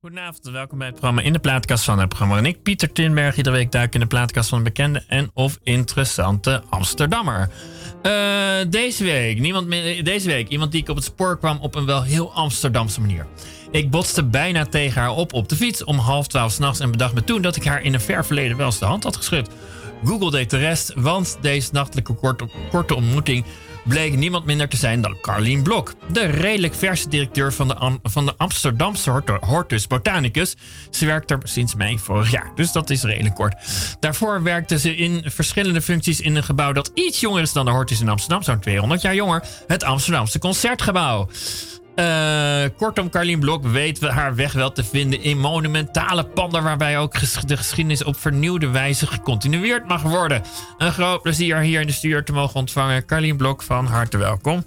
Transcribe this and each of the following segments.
Goedenavond en welkom bij het programma In de Plaatkast van het programma. En ik, Pieter Tinberg, iedere week duik in de plaatkast van een bekende en of interessante Amsterdammer. Uh, deze week, niemand, deze week iemand die ik op het spoor kwam op een wel heel Amsterdamse manier. Ik botste bijna tegen haar op op de fiets om half twaalf s'nachts en bedacht me toen dat ik haar in een ver verleden wel eens de hand had geschud. Google deed de rest, want deze nachtelijke korte, korte ontmoeting bleek niemand minder te zijn dan Carlien Blok. De redelijk verse directeur van de, van de Amsterdamse Hortus Botanicus. Ze werkt er sinds mei vorig jaar, dus dat is redelijk kort. Daarvoor werkte ze in verschillende functies in een gebouw dat iets jonger is dan de Hortus in Amsterdam, zo'n 200 jaar jonger. Het Amsterdamse Concertgebouw. Uh, kortom, Carlien Blok weet haar weg wel te vinden in monumentale panden waarbij ook de geschiedenis op vernieuwde wijze gecontinueerd mag worden. Een groot plezier hier in de stuur te mogen ontvangen. Carlien Blok, van harte welkom.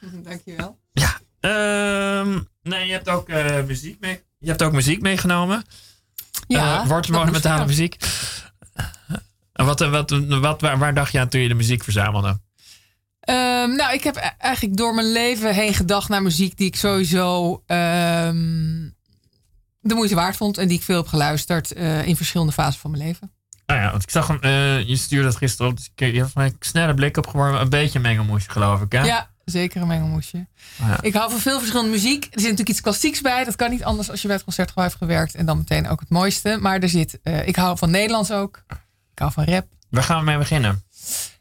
Dankjewel. Ja, uh, nee, je hebt ook uh, muziek mee. Je hebt ook muziek meegenomen. Ja. Uh, wordt monumentale muziek. wat, wat, wat, waar, waar dacht je aan toen je de muziek verzamelde? Um, nou, ik heb e- eigenlijk door mijn leven heen gedacht naar muziek die ik sowieso um, de moeite waard vond. En die ik veel heb geluisterd uh, in verschillende fasen van mijn leven. Nou ja, want ik zag hem, uh, je stuurde dat gisteren op. Dus ik, je hebt een snelle blik opgeworpen. Een beetje een mengelmoesje, geloof ik. Hè? Ja, zeker een mengelmoesje. Oh ja. Ik hou van veel verschillende muziek. Er zit natuurlijk iets klassieks bij. Dat kan niet anders als je bij het concertgebouw hebt gewerkt. En dan meteen ook het mooiste. Maar er zit, uh, ik hou van Nederlands ook. Ik hou van rap. Waar gaan we mee beginnen?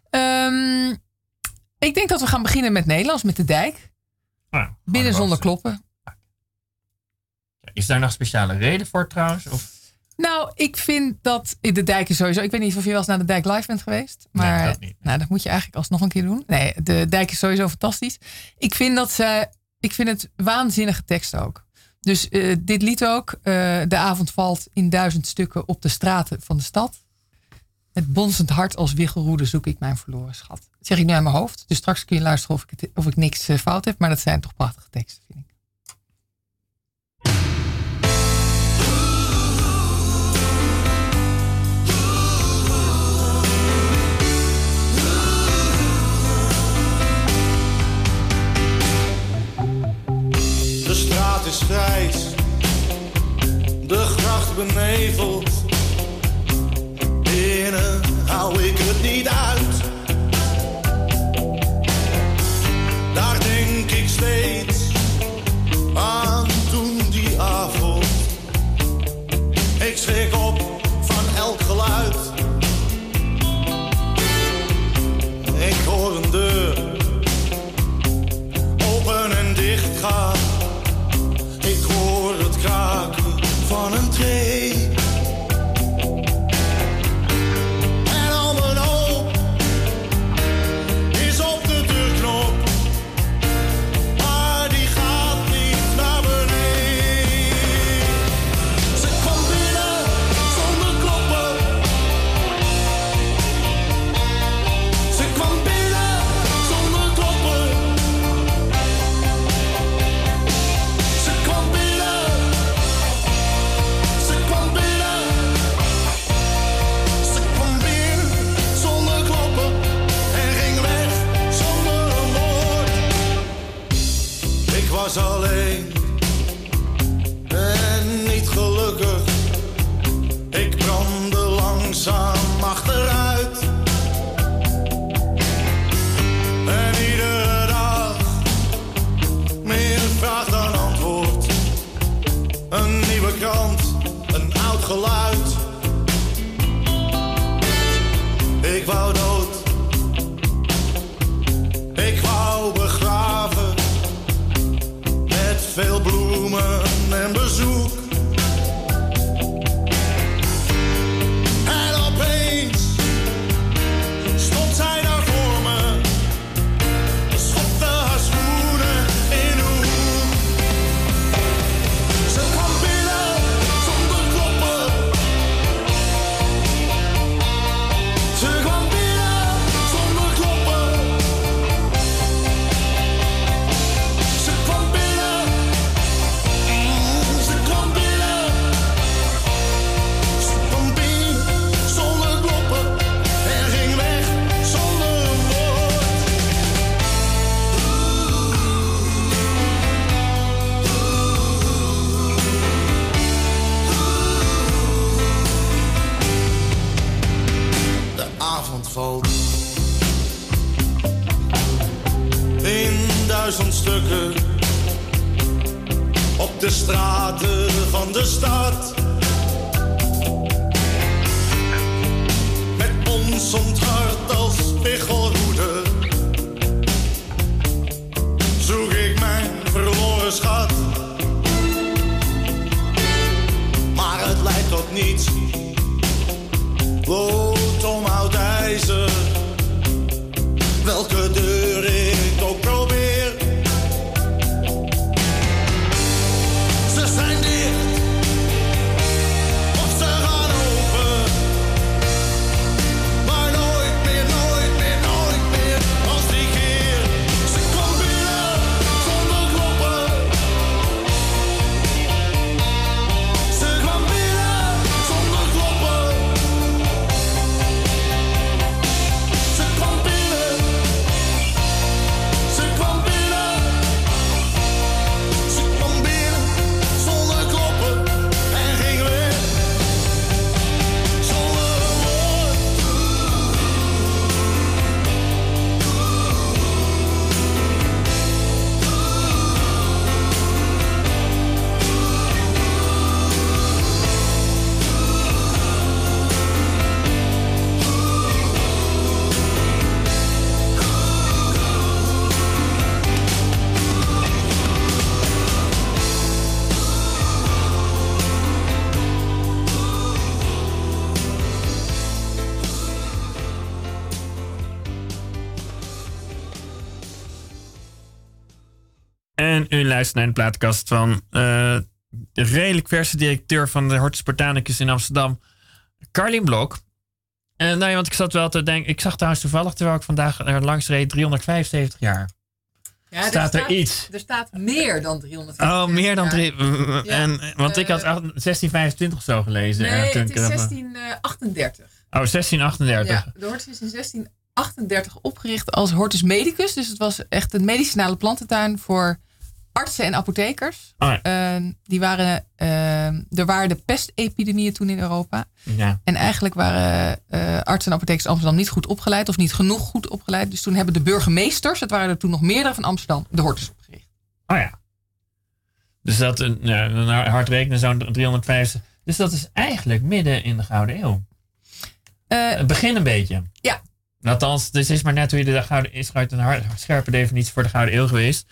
Um, ik denk dat we gaan beginnen met Nederlands, met de dijk. Nou, Binnen zonder kloppen. Is daar nog speciale reden voor trouwens? Of? Nou, ik vind dat de dijk is sowieso. Ik weet niet of je wel eens naar de dijk live bent geweest. Maar nee, dat, niet. Nou, dat moet je eigenlijk alsnog een keer doen. Nee, de dijk is sowieso fantastisch. Ik vind dat ze. Ik vind het waanzinnige tekst ook. Dus uh, dit lied ook. Uh, de avond valt in duizend stukken op de straten van de stad. Het bonzend hart als wiggelroede zoek ik mijn verloren schat. Dat zeg ik nu aan mijn hoofd. Dus straks kun je luisteren of ik, het, of ik niks uh, fout heb. Maar dat zijn toch prachtige teksten, vind ik. De straat is grijs, de gracht beneveld. Binnen hou ik het niet uit. Daar denk ik steeds aan toen die avond. Ik schrik op van elk geluid. Ik hoor een deur open en dicht gaan. Ik hoor het kraken van een tree. Ons onthart als spiegelhoede. Zoek ik mijn verloren schat. Maar het leidt tot niets. Lood En u luistert naar een plaatkast van eh, de redelijk verse directeur van de Hortus Botanicus in Amsterdam, Carlien Blok. En nou ja, want ik zat wel te denken, ik zag trouwens toevallig terwijl ik vandaag er langs reed 375 jaar. Ja, Staat er iets? Er staat meer dan 300. Oh, meer dan jaar. drie. En, want ik had eh, 1625 of zo gelezen. Nee, eh, het is er- 1638. Oh, 1638. Ja, de Hortus is in 1638 opgericht als Hortus Medicus. Dus het was echt een medicinale plantentuin voor artsen en apothekers. Oh ja. Ehm, die waren, ehm, er waren de pestepidemieën toen in Europa. Ja. En eigenlijk waren eh, artsen en apothekers Amsterdam niet goed opgeleid. Of niet genoeg goed opgeleid. Dus toen hebben de burgemeesters, het waren er toen nog meerdere van Amsterdam, de Hortus opgericht. Oh ja. Dus dat, een- hard rekenen, zo'n 350. Dus dat is eigenlijk midden in de Gouden Eeuw. Eh, Het begin een beetje. Ja. Althans, dus is maar net hoe je de Gouden is uit een hard, scherpe definitie voor de Gouden Eeuw geweest.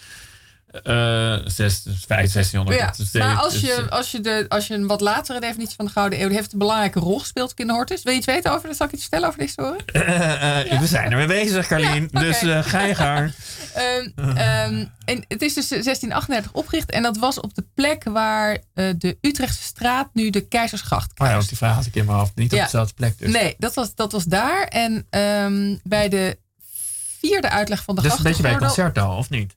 Eh zes, vijf, 1600. ja. dat is- Maar als dus, je, eh, als, je de, als je een wat latere definitie van de Gouden Eeuw... die heeft een belangrijke rol gespeeld in de Hortus. Wil je iets weten over? Zal ik iets vertellen over de historie? eh, eh, We zijn er mee bezig, Carlien. Ja. Dus eh, ga je gang. Ehm, ehm, en het is dus 1638 opgericht. En dat was op de plek waar eh, de Utrechtse straat nu de Keizersgracht Oh ja, die vraag had ik in mijn hoofd. Niet op Ja. dezelfde plek dus. Nee, dat was, dat was daar. En ehm, bij de vierde uitleg van de Dus een beetje bij grachtengordel- Concerto, of niet?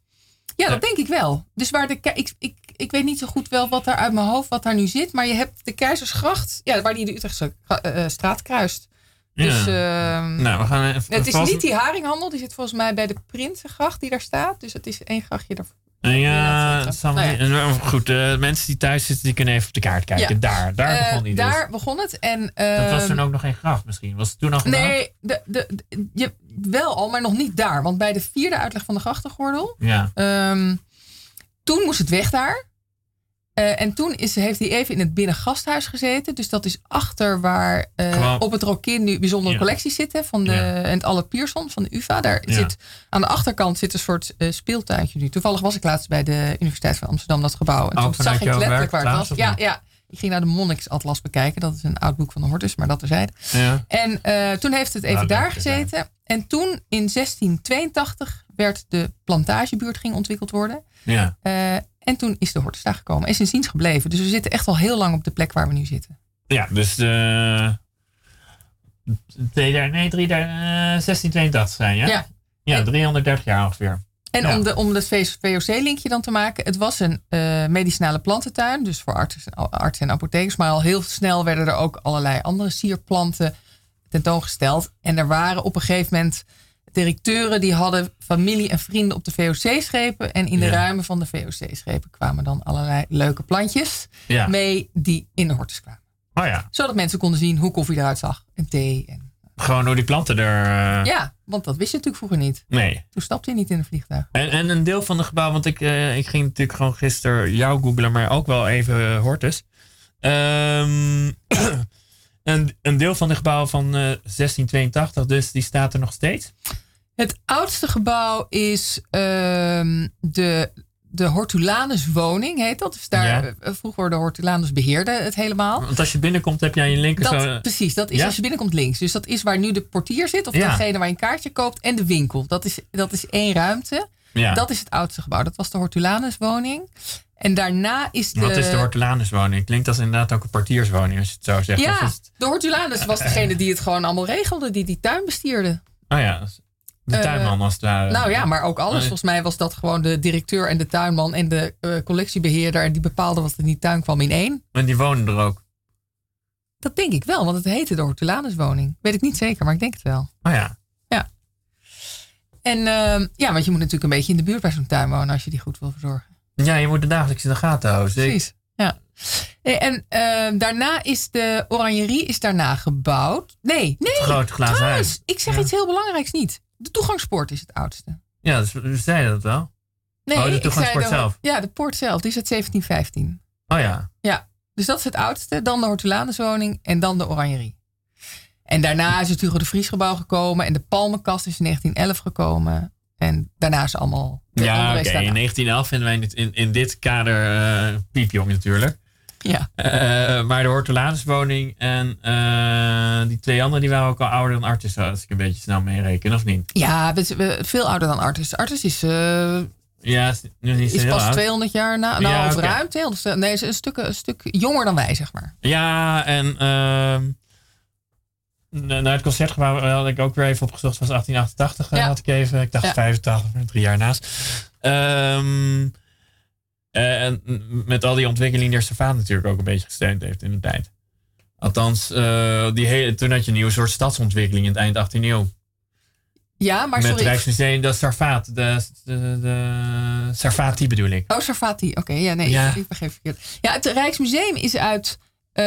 Ja, dat denk ik wel. Dus waar de ik, ik, ik weet niet zo goed wel wat daar uit mijn hoofd wat daar nu zit. Maar je hebt de Keizersgracht, ja, waar die de Utrechtse eh, eh, straat kruist. Dus ja. ehm, nou, we gaan even. het is niet die haringhandel. Die zit volgens mij bij de Prinsengracht die daar staat. Dus het is één grachtje daarvoor. Ja, nou niet- eh, goed. mensen die thuis zitten, die kunnen even op de kaart kijken. Ja. Daar, daar Eh, begon hij dus. Daar begon het. En, Dat was ehm, toen ook nog geen graf misschien. Was het toen al gedaan? Nee, de, de, de- je, wel al, maar nog niet daar. Want bij de vierde uitleg van de grachtengordel, Ja. ehm, toen moest het weg daar. Eh, en toen is, heeft hij even in het binnengasthuis gezeten. Dus dat is achter waar eh, op het Rokin nu bijzondere Ja. collecties zitten. Van de, Ja. En het Alle Pierson van de UvA. Daar Ja. zit, aan de achterkant zit een soort eh, speeltuintje nu. Toevallig was ik laatst bij de Universiteit van Amsterdam, dat gebouw. En Ook toen zag ik letterlijk waar het was. Ja, ja, ik ging naar de Monniksatlas bekijken. Dat is een oud boek van de Hortus, maar dat terzijde. ja. En toen heeft het even Nou, daar leuk is gezeten. En toen in 1682 werd de plantagebuurt ging ontwikkeld worden. ja. En toen is de Hortus daar gekomen. En sindsdien gebleven. Dus we zitten echt al heel lang op de plek waar we nu zitten. Ja, dus eh twee daar- nee, drie daar, eh, 1682 zijn, ja? Ja. Ja, 330 jaar ongeveer. En Ja. om, de, om het VOC-linkje dan te maken. Het was een eh, medicinale plantentuin. Dus voor artsen, artsen en apothekers. Maar al heel snel werden er ook allerlei andere sierplanten tentoongesteld. En er waren op een gegeven moment directeuren die hadden familie en vrienden op de VOC-schepen. En in de Ja. ruimen van de VOC-schepen kwamen dan allerlei leuke plantjes Ja. mee die in de hortus kwamen. Oh ja. Zodat mensen konden zien hoe koffie eruit zag. En thee. En, Gewoon hoe die planten er... eh, ja, Want dat wist je natuurlijk vroeger niet. Nee. Toen stapte je niet in een vliegtuig. En, en een deel van het gebouw, want ik, eh, ik ging natuurlijk gewoon gisteren jou googlen, maar ook wel even eh, Hortus. Ehm, een, een deel van het gebouw van eh, 1682, dus die staat er nog steeds. Het oudste gebouw is ehm, de, de Hortulanus woning, heet dat. Dus daar, Ja. eh, vroeger de Hortulanus beheerde het helemaal. Want als je binnenkomt heb je aan je linker Dat, zo... precies, dat is Ja? als je binnenkomt links. Dus dat is waar nu de portier zit, of Ja. degene waar je een kaartje koopt, en de winkel. Dat is, dat is één ruimte. Ja. Dat is het oudste gebouw. Dat was de Hortulanus woning. En daarna is de... Wat is de Hortulanuswoning? Klinkt als inderdaad ook een portierswoning, als je het zo zegt. Ja, het- de Hortulanus was degene die het gewoon allemaal regelde, die die tuin bestierde. Oh ja, de Eh, tuinman als het ware. Nou ja, maar ook alles. Nee. Volgens mij was dat gewoon de directeur en de tuinman en de eh, collectiebeheerder. En die bepaalde wat er in die tuin kwam in één. En die wonen er ook. Dat denk ik wel, want het heette de Hortulanuswoning. Weet ik niet zeker, maar ik denk het wel. Oh ja. En ehm, ja, want je moet natuurlijk een beetje in de buurt bij zo'n tuin wonen als je die goed wil verzorgen. Ja, je moet de dagelijks in de gaten houden. Ik- Precies. Ja. Eh, En ehm, daarna is de oranjerie is daarna gebouwd. Nee, nee. Het grote glazen trouwens, huis. ik zeg Ja. iets heel belangrijks niet. De toegangspoort is het oudste. Ja, dus we zeiden dat wel. Nee, Oh, de toegangspoort zelf. Ja, de poort zelf. Die is uit 1715. Oh ja. Ja, dus dat is het oudste. Dan de Hortulanuswoning en dan de Oranjerie. En daarna is het Hugo de Vries gebouw gekomen. En de Palmenkast is in 1911 gekomen. En daarna is allemaal... de Ja, oké. In 1911 vinden wij in, in, in dit kader eh piepjong natuurlijk. Ja. Eh, maar de Hortulanuswoning en eh, die twee anderen die waren ook al ouder dan Artis, als ik een beetje snel meereken, of niet? Ja, we, we- veel ouder dan Artus. Artus is, Ja, is nu is pas oud. 200 jaar na. Nou, Ja, of ruim 200. Nee, is een stuk, een stuk jonger dan wij, zeg maar. Ja, en na- naar het concertgebouw had ik ook weer even opgezocht. Was 1888, eh, Ja. had ik even. Ik dacht Ja. 85, maar drie jaar naast. Ehm, eh, en met al die ontwikkelingen die Stefan natuurlijk ook een beetje gesteund heeft in de tijd. Althans, eh, die hele, toen had je een nieuwe soort stadsontwikkeling in het eind 18e eeuw. Ja, maar met het sorry. Rijksmuseum, de Sarfaat. De, de, de Sarfati bedoel ik. Oh, Sarfati. Oké, ja, nee, Ja. ik, begreep verkeerd. Ja, het Rijksmuseum is uit eh,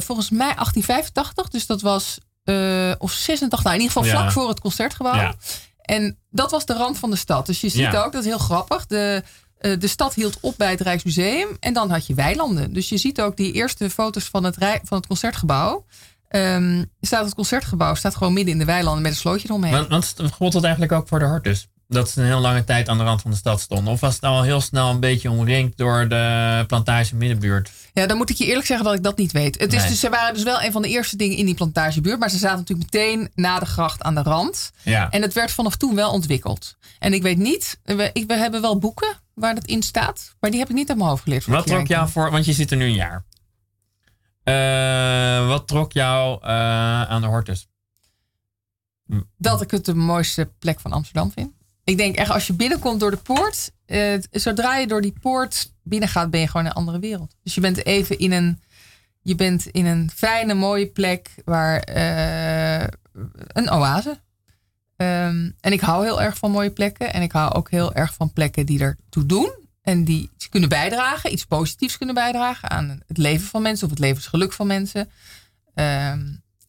volgens mij 1885. Dus dat was, eh, of 86, nou in ieder geval Ja. vlak voor het concertgebouw. Ja. En dat was de rand van de stad. Dus je ziet Ja. ook, dat is heel grappig. De, eh, de stad hield op bij het Rijksmuseum. En dan had je weilanden. Dus je ziet ook die eerste foto's van het, rij, van het concertgebouw. Ehm, staat het concertgebouw staat gewoon midden in de weilanden met een slootje eromheen. Want, want gold dat eigenlijk ook voor de Hortus? Dat ze een heel lange tijd aan de rand van de stad stonden? Of was het al heel snel een beetje omringd door de plantage middenbuurt? Ja, dan moet ik je eerlijk zeggen dat ik dat niet weet. Het is dus, ze waren dus wel een van de eerste dingen in die plantagebuurt. Maar ze zaten natuurlijk meteen na de gracht aan de rand. Ja. En het werd vanaf toen wel ontwikkeld. En ik weet niet, we, ik, we hebben wel boeken waar dat in staat. Maar die heb ik niet uit mijn hoofd geleerd. Wat trok jou voor, want je zit er nu een jaar. Eh, wat trok jou eh, aan de Hortus? dat ik het de mooiste plek van Amsterdam vind. Ik denk echt, als je binnenkomt door de poort, eh, zodra je door die poort binnen gaat, ben je gewoon in een andere wereld. Dus je bent even in een, je bent in een fijne, mooie plek waar eh, een oase. Ehm, en ik hou heel erg van mooie plekken. En ik hou ook heel erg van plekken die ertoe doen. En die iets kunnen bijdragen, iets positiefs kunnen bijdragen aan het leven van mensen of het levensgeluk van mensen. Ehm,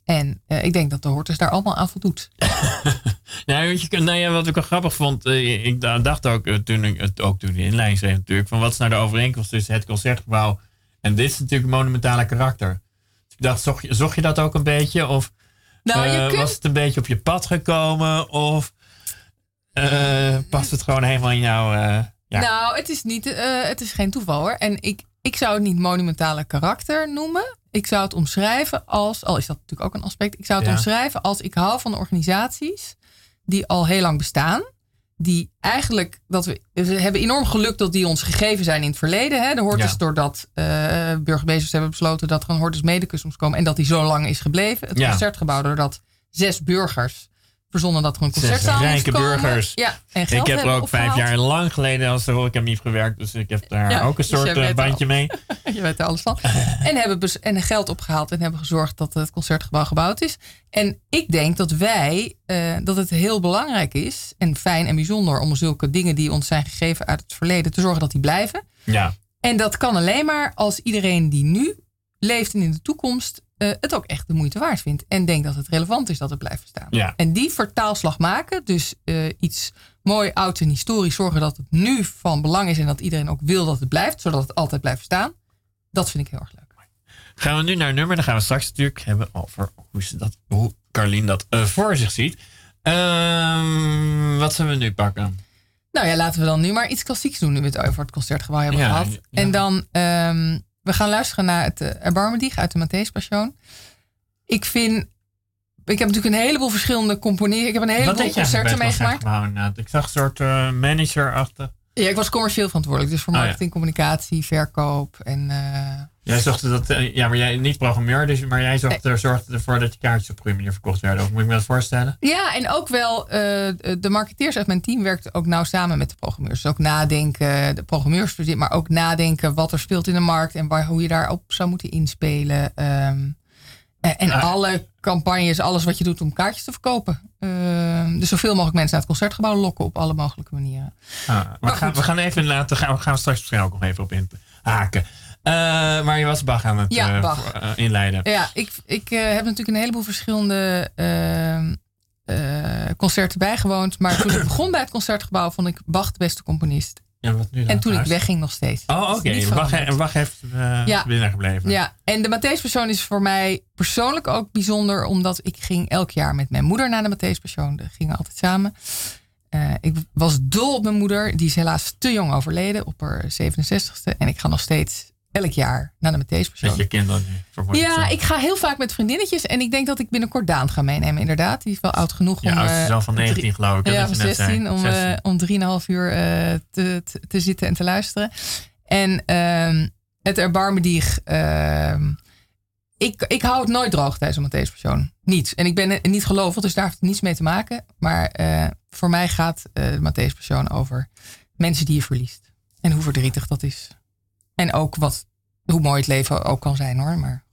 en eh, ik denk dat de Hortus daar allemaal aan voldoet. Weet je, nou ja, wat ik wel grappig vond, eh, ik da- dacht ook eh, toen ik het ook toen de inleiding schreef natuurlijk, van wat is nou de overeenkomst tussen het concertgebouw en dit is natuurlijk monumentale karakter. Dus ik dacht, zocht je, zocht je dat ook een beetje? Of Nou, je kunt- was het een beetje op je pad gekomen? Of past het gewoon helemaal in jouw... ja. Nou, het is, niet, het is geen toeval hoor. En ik, ik zou het niet monumentale karakter noemen. Ik zou het omschrijven als, al is dat natuurlijk ook een aspect, ik zou het Ja. omschrijven als ik hou van organisaties die al heel lang bestaan. Die eigenlijk, dat we, we hebben enorm geluk dat die ons gegeven zijn in het verleden. Hè? De Hortus, Ja. doordat eh burgemeesters hebben besloten dat er een Hortus medicus moest komen. En dat die zo lang is gebleven. Het Ja. concertgebouw, doordat zes burgers verzonnen dat er een moest rijke komen. burgers. Ja, en Ik geld heb er hebben ook vijf jaar lang geleden als horecamief gewerkt. Dus ik heb daar Ja, ook een dus soort eh, bandje al. mee. Je weet er alles van. En hebben en geld opgehaald en hebben gezorgd dat het concertgebouw gebouwd is. En ik denk dat wij, eh, dat het heel belangrijk is en fijn en bijzonder om zulke dingen die ons zijn gegeven uit het verleden te zorgen dat die blijven. Ja, En dat kan alleen maar als iedereen die nu leeft en in de toekomst eh, het ook echt de moeite waard vindt. En denkt dat het relevant is dat het blijft bestaan. Ja. En die vertaalslag maken, dus eh, iets mooi oud en historisch, zorgen dat het nu van belang is en dat iedereen ook wil dat het blijft, zodat het altijd blijft staan. Dat vind ik heel erg leuk. Gaan we nu naar een nummer. Dan gaan we straks natuurlijk hebben over hoe, ze dat, hoe Carlien dat eh, voor zich ziet. Ehm, wat zullen we nu pakken? Nou ja, laten we dan nu maar iets klassieks doen nu we het over het concertgebouw hebben Ja, gehad. ja. En dan, ehm, we gaan luisteren naar het uh, uit de Matthäus Passion. Ik vind, ik heb natuurlijk een heleboel verschillende componeren. Ik heb een heleboel concerten meegemaakt. inderdaad? Ik zag een soort eh, manager achter. Ja, ik was commercieel verantwoordelijk. Dus voor Oh, ja. marketing, communicatie, verkoop en... eh, Jij zorgde dat, eh, ja, maar jij niet programmeur, dus, maar jij zorgde, zorgde ervoor dat je kaartjes op goede manier verkocht werden. Of moet ik me dat voorstellen? Ja, en ook wel, eh, de marketeers uit mijn team werkten ook nauw samen met de programmeurs. Dus ook nadenken, de programmeurs, maar ook nadenken wat er speelt in de markt en waar, hoe je daarop zou moeten inspelen. Ehm, en en Ah. alle campagnes, alles wat je doet om kaartjes te verkopen. Ehm, dus zoveel mogelijk mensen naar het concertgebouw lokken op alle mogelijke manieren. Ah, maar we gaan, we gaan even laten, gaan, we gaan straks waarschijnlijk ook nog even op inhaken. Eh maar je was Bach aan het Ja, eh, Bach. eh, inleiden. Ja, ik, ik eh, heb natuurlijk een heleboel verschillende ehm, eh, concerten bijgewoond. Maar toen ik begon bij het concertgebouw, vond ik Bach de beste componist. Ja, wat nu dan? En toen ik wegging nog steeds. Oh, oké. veranderd. Bach heeft eh Ja. binnengebleven. Ja, en de Matthäus Persoon is voor mij persoonlijk ook bijzonder, omdat ik ging elk jaar met mijn moeder naar de Matthäus Persoon. We gingen altijd samen. Eh, ik was dol op mijn moeder, die is helaas te jong overleden op haar 67ste. En ik ga nog steeds elk jaar naar de Matthäus Met je kinderen nu. Ja, ik ga heel vaak met vriendinnetjes en ik denk dat ik binnenkort Daan ga meenemen, inderdaad. Die is wel oud genoeg Ja, om... oudste eh, zelf van 19 geloof ik. ja, van je net zei. 16 om, 16. eh, om 3,5 uur eh, te, te, te zitten en te luisteren. En ehm, het erbarmedig. ehm ik, ik hou het nooit droog tijdens een Matthäus persoon. Niet. En ik ben eh, niet gelovig, dus daar heeft het niets mee te maken. Maar eh, voor mij gaat eh de Matthäus persoon over mensen die je verliest. En hoe verdrietig dat is. En ook wat, hoe mooi het leven ook kan zijn hoor. Maar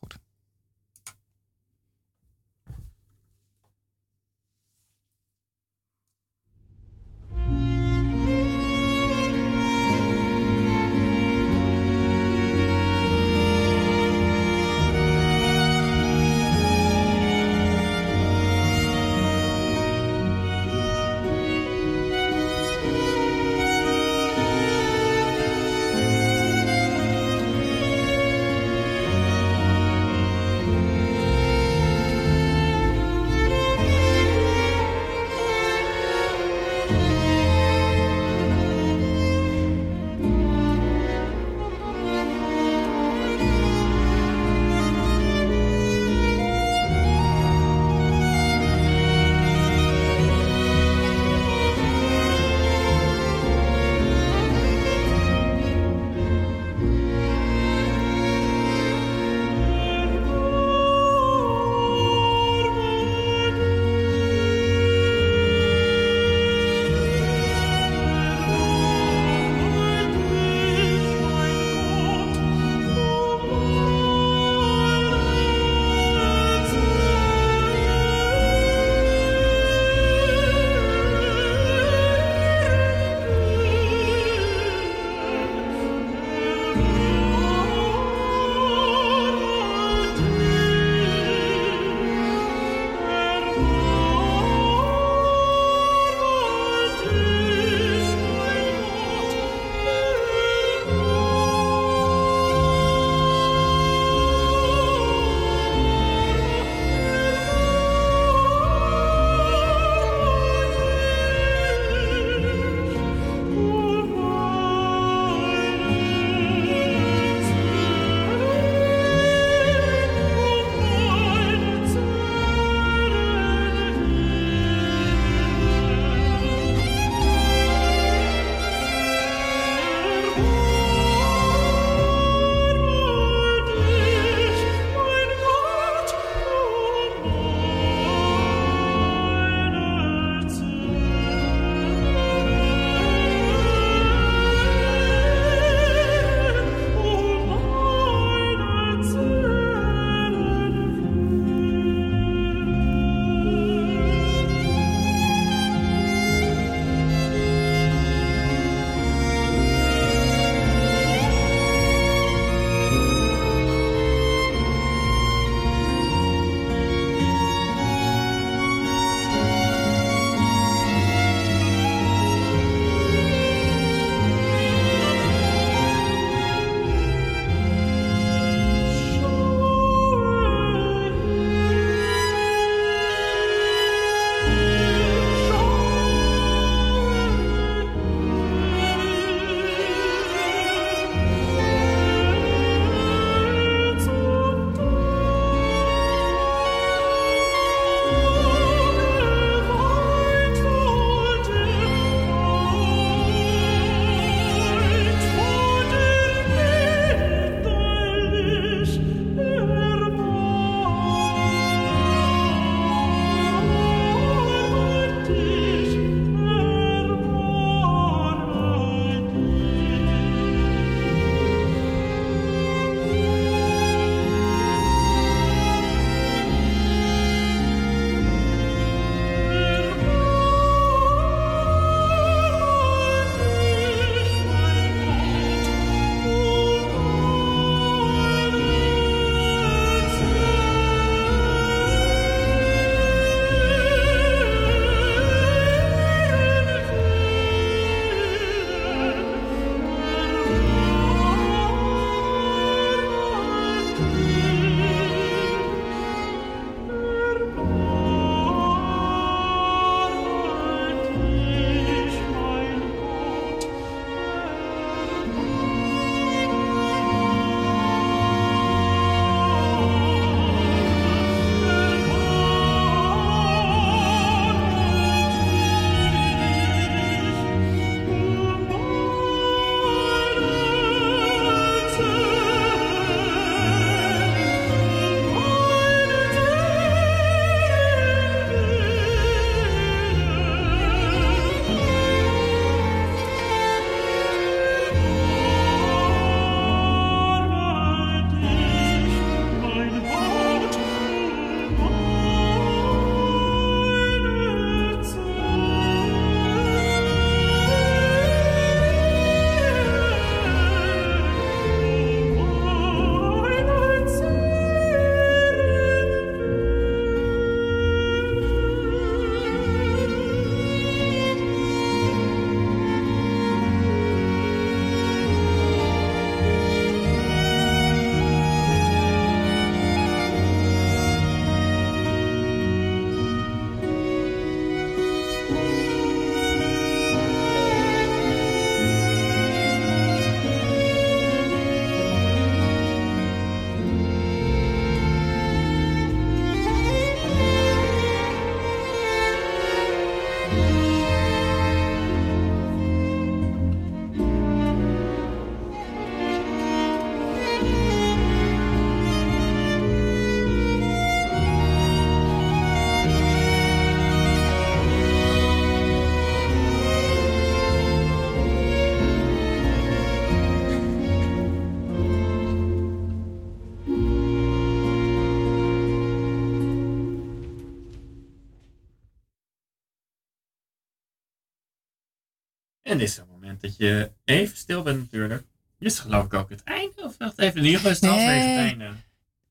En dit is het moment dat je even stil bent natuurlijk. Dit is geloof ik ook het einde. Of wacht even, in ieder geval is het Nee. het einde.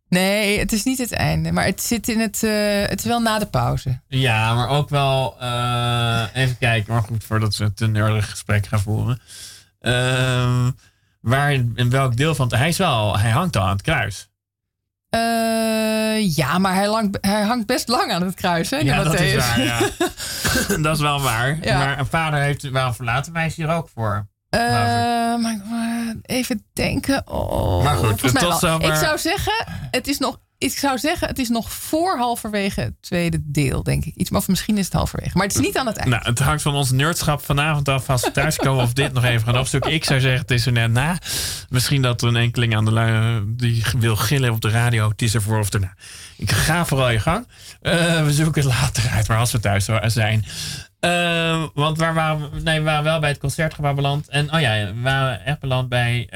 Nee, het is niet het einde. Maar het zit in het. eh, het is wel na de pauze. Ja, maar ook wel eh, even kijken, maar goed, voordat we het een nerdig gesprek gaan voeren. Ehm, waar, in welk deel van het... Hij, is wel, hij hangt al aan het kruis. Eh, ja, maar hij, lang, hij hangt best lang aan het kruis, hè? die Ja, dat is waar, ja. dat is wel waar. Ja. Maar een vader heeft wel verlaten, is hier ook voor. Eh, maar, even denken. Oh, Maar goed, tot. Ik zou zeggen, het is nog. Ik zou zeggen, het is nog voor halverwege het tweede deel, denk ik. Iets, of misschien is het halverwege. Maar het is niet aan het eind. Nou, het hangt van ons nerdschap vanavond af als we thuiskomen of dit nog even gaan opzoeken. Ik zou zeggen, het is er net na. Misschien dat er een enkeling aan de lui die wil gillen op de radio. Het is ervoor of erna. Ik ga vooral je gang. Eh, we zoeken het later uit, maar als we thuis zijn. Eh, want waar waren we? Nee, we waren wel bij het concertgebouw beland. En oh ja, we waren echt beland bij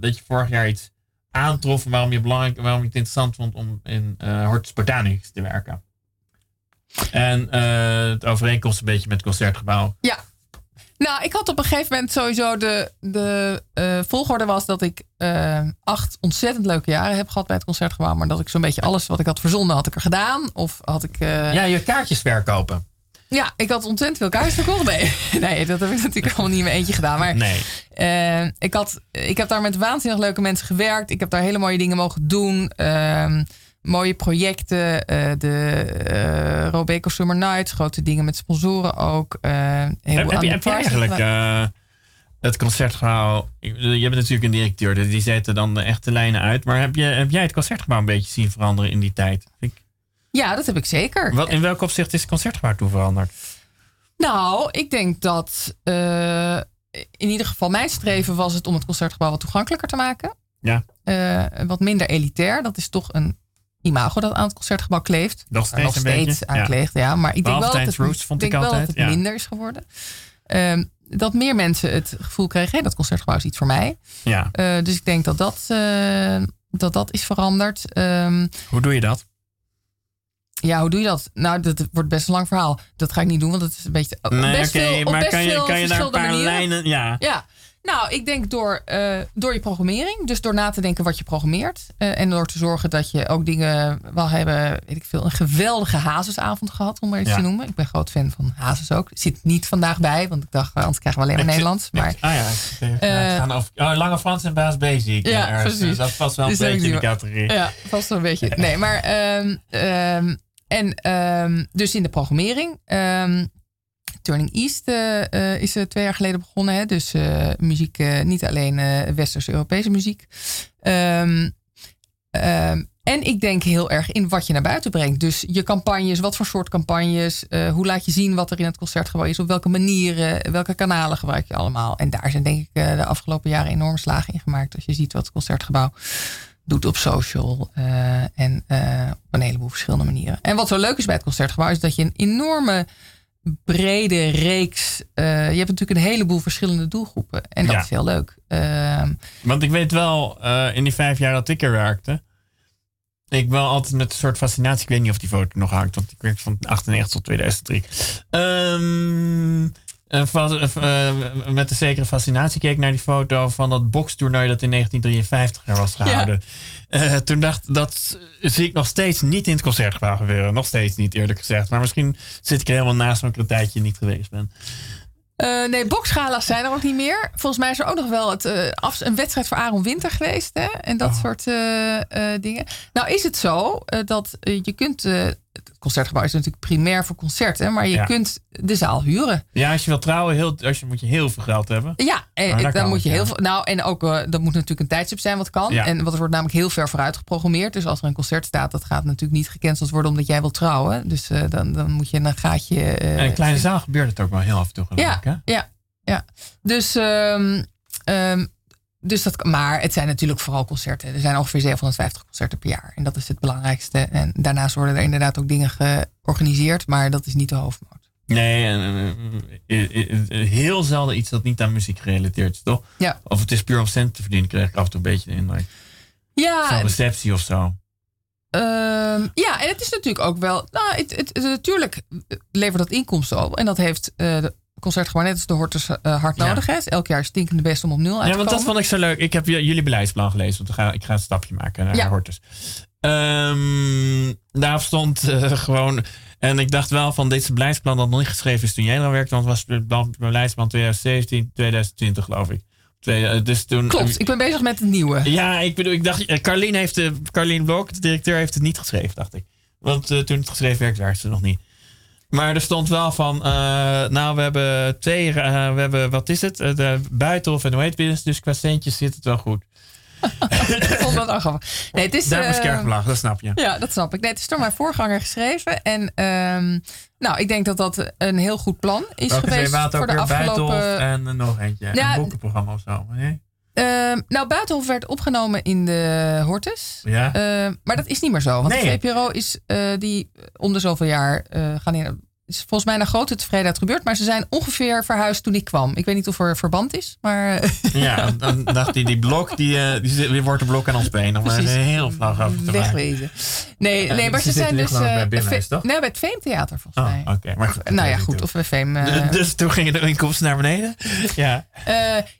dat je vorig jaar iets aantrof. Waarom je, belangrijk, waarom je het interessant vond om in uh, Hortus te werken. En uh, het overeenkomst een beetje met het concertgebouw. Ja. Nou, ik had op een gegeven moment sowieso de, de uh, volgorde was dat ik uh, acht ontzettend leuke jaren heb gehad bij het concertgebouw. Maar dat ik zo'n beetje alles wat ik had verzonnen had ik er gedaan. Of had ik... Ja, je kaartjes verkopen. Ja, ik had ontzettend veel kaartjes verkocht. Nee, nee, dat heb ik natuurlijk allemaal niet in mijn eentje gedaan. Maar nee. uh, ik, had, ik heb daar met waanzinnig leuke mensen gewerkt. Ik heb daar hele mooie dingen mogen doen. Uh, mooie projecten. Uh, de uh, Robeco Summer Nights. Grote dingen met sponsoren ook. Uh, heb, heb, je, heb je eigenlijk het concertgebouw... Je bent natuurlijk een directeur. Dus die zetten dan de echte lijnen uit. Maar heb, je, heb jij het concertgebouw een beetje zien veranderen in die tijd? Ik... Ja, dat heb ik zeker. Wat, in welk opzicht is het concertgebouw toen veranderd? Nou, ik denk dat uh, in ieder geval mijn streven was het om het concertgebouw wat toegankelijker te maken. Ja. Uh, wat minder elitair. Dat is toch een imago dat aan het concertgebouw kleeft. Nog steeds, nog steeds aan ja. kleeft, ja. Maar ik denk wel dat het, Roots, vond denk ik wel dat het ja. minder is geworden. Um, dat meer mensen het gevoel kregen, hey, dat concertgebouw is iets voor mij. Ja. Uh, dus ik denk dat dat, uh, dat, dat is veranderd. Um, Hoe doe je dat? Ja, hoe doe je dat? Nou, dat wordt best een lang verhaal. Dat ga ik niet doen, want het is een beetje. Nee, best okay, veel, maar best kan je, kan je daar een paar manieren. lijnen. Ja. ja. Nou, ik denk door, uh, door je programmering. Dus door na te denken wat je programmeert. Uh, en door te zorgen dat je ook dingen. We hebben, weet ik veel, een geweldige hazesavond gehad, om maar iets Ja. te noemen. Ik ben groot fan van hazes ook. Zit niet vandaag bij, want ik dacht, anders krijgen we alleen maar Nederlands. Maar Ah ja, uh, gaan over, oh, Lange Frans en Baas Basic. Ja, precies. Dus dat past wel een Dus beetje in de categorie. Ja, vast wel een beetje. Nee, maar. ehm, ehm, en ehm, dus in de programmering. ehm, Turning East eh, eh, is er twee jaar geleden begonnen. Hè? Dus eh, muziek, eh, niet alleen eh Westers-Europese muziek. Ehm, en ik denk heel erg in wat je naar buiten brengt. Dus je campagnes, wat voor soort campagnes. eh, hoe laat je zien wat er in het concertgebouw is. Op welke manieren, welke kanalen gebruik je allemaal. En daar zijn denk ik eh, de afgelopen jaren enorme slagen in gemaakt. Als je ziet wat het concertgebouw doet op social. eh, en eh, op een heleboel verschillende manieren. En wat zo leuk is bij het concertgebouw is dat je een enorme brede reeks. eh, je hebt natuurlijk een heleboel verschillende doelgroepen. En dat Ja. is heel leuk. Ehm, Want ik weet wel, in die vijf jaar dat ik er werkte. Ik wel altijd met een soort fascinatie. Ik weet niet of die foto nog hangt, want ik werk van 98 tot 2003. Ehm, een fa- eh, met een zekere fascinatie keek ik naar die foto van dat bokstoernooi dat in 1953 er was gehouden. Eh, toen dacht dat zie ik nog steeds niet in het concertgebouw gebeuren. Nog steeds niet, eerlijk gezegd. Maar misschien zit ik er helemaal naast omdat ik een tijdje niet geweest ben. eh, nee, boksgala's zijn er ook niet meer. Volgens mij is er ook nog wel het, eh, af- een wedstrijd voor Aaron Winter geweest. Hè? En dat Oh. soort eh, eh, dingen. Nou is het zo eh, dat eh, je kunt... eh, het concertgebouw is natuurlijk primair voor concerten. Maar je Ja. kunt de zaal huren. Ja, als je wil trouwen, heel, als je, moet je heel veel geld hebben. Ja, en dat dan moet je heel veel. Nou, en ook eh, dat moet natuurlijk een tijdstip zijn wat kan. Ja. En wat er wordt namelijk heel ver vooruit geprogrammeerd. Dus als er een concert staat, dat gaat natuurlijk niet gecanceld worden omdat jij wilt trouwen. Dus eh, dan, dan moet je een gaatje. eh, En een kleine zaal gebeurt het ook wel heel af en toe. geloof ja, ik, hè? ja, ja. Dus, ehm, ehm, dus dat, maar het zijn natuurlijk vooral concerten. Er zijn ongeveer 750 concerten per jaar. En dat is het belangrijkste. En daarnaast worden er inderdaad ook dingen georganiseerd. Maar dat is niet de hoofdmoot. Nee, heel zelden iets dat niet aan muziek gerelateerd is, toch? Ja. Of het is puur om cent te verdienen, krijg ik af en toe een beetje de indruk. Ja, Zo'n receptie of zo. Ehm, ja, en het is natuurlijk ook wel. Nou, het, het, het- natuurlijk levert dat inkomsten op. En dat heeft eh, de concert gewoon net als de Hortus eh, hard Ja. nodig is. Elk jaar stinkende best om op nul uit Ja, want dat vond ik zo leuk. Ik heb jullie beleidsplan gelezen, want ik ga, ik ga een stapje maken naar Ja. Hortus. Ehm, daar stond eh, gewoon... En ik dacht wel van, dit beleidsplan dat nog niet geschreven is toen jij al werkte. Want het was het be- beleidsplan 2017, 2020 geloof ik. Eh, dus toen, Klopt, ik ben bezig met het nieuwe. Ja, ik bedoel, ik dacht, Carlien heeft, de Carlien Blok, de directeur, heeft het niet geschreven, dacht ik. Want toen het geschreven werd, werkte ze nog niet. Maar er stond wel van, eh, nou, we hebben twee, eh, we hebben, wat is het? Eh, de buitenhof en hoe heet het? Dus qua centjes zit het wel goed. Ik vond dat wel grappig. Nee, het is, Daar lachen, dat snap je. Ja, dat snap ik. Nee, het is door mijn voorganger geschreven. En ehm, nou, ik denk dat dat een heel goed plan is Welke geweest voor ook de weer? Buitenhof afgelopen... en nog eentje. Ja, een boekenprogramma of zo. Nee? Ehm, nou, Buitenhof werd opgenomen in de Hortus. Ja? Ehm, maar dat is niet meer zo. Want Nee. de VPRO is eh, die om de zoveel jaar eh, gaan in. Is volgens mij naar grote tevredenheid gebeurd. Maar ze zijn ongeveer verhuisd toen ik kwam. Ik weet niet of er verband is. Maar eh, ja, dan dacht hij, die blok, die, eh, die, wordt een blok aan ons been. Om er Precies. heel flauw over te maken. wegwezen. Nee, nee maar ze ze zijn dus... eh, bij Binnenhuis, toch? Nee, bij het Veemtheater volgens Oh, mij. oké. Maar goed, nou ja, goed. Of bij Veem... Dus toen gingen de inkomsten naar beneden? Ja.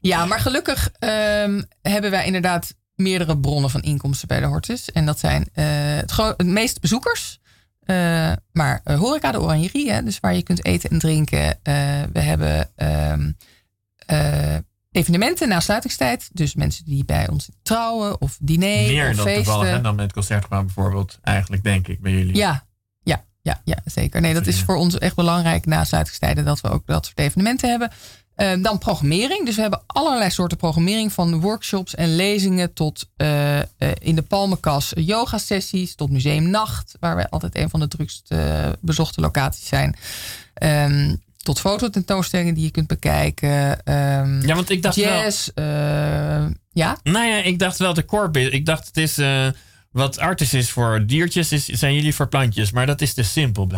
Ja, maar gelukkig ehm, hebben wij inderdaad meerdere bronnen van inkomsten bij de Hortus. En dat zijn het, het meest bezoekers. Eh, maar eh, horeca, de oranjerie, hè, dus waar je kunt eten en drinken. Eh, we hebben ehm, eh, evenementen na sluitingstijd. Dus mensen die bij ons trouwen of diner Meer of dan feesten. toevallig hè, dan met concertgebouw bijvoorbeeld. Eigenlijk denk ik bij jullie. Ja, ja, ja, ja, zeker. Nee, dat is voor ons echt belangrijk na sluitingstijden dat we ook dat soort evenementen hebben. Eh, dan programmering. Dus we hebben allerlei soorten programmering. Van workshops en lezingen tot eh, eh, in de Palmenkas yoga sessies. Tot Museum Nacht. Waar wij altijd een van de drukst eh, bezochte locaties zijn. Ehm, tot fototentoonstellingen die je kunt bekijken. Ehm, Ja, want ik dacht wel... jazz. eh, ja, Nou ja, ik dacht wel de core. Ik dacht het is... wat artis is voor diertjes, is, zijn jullie voor plantjes. Maar dat is te simpel,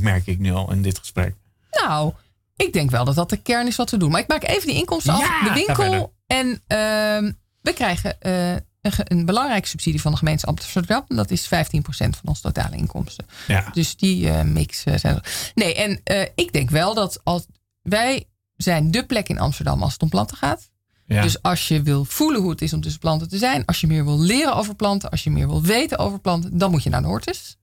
merk ik nu al in dit gesprek. Nou, ik denk wel dat dat de kern is wat we doen. Maar ik maak even die inkomsten af. Ja, De ga verder. winkel. En ehm, we krijgen eh, een, een belangrijke subsidie van de gemeente Amsterdam. Dat is 15% van onze totale inkomsten. Ja. Dus die eh, mix eh, zijn er. Nee, en ik denk wel dat als wij zijn de plek in Amsterdam als het om planten gaat. Ja. Dus als je wil voelen hoe het is om tussen planten te zijn, als je meer wil leren over planten, als je meer wil weten over planten, dan moet je naar de Hortus.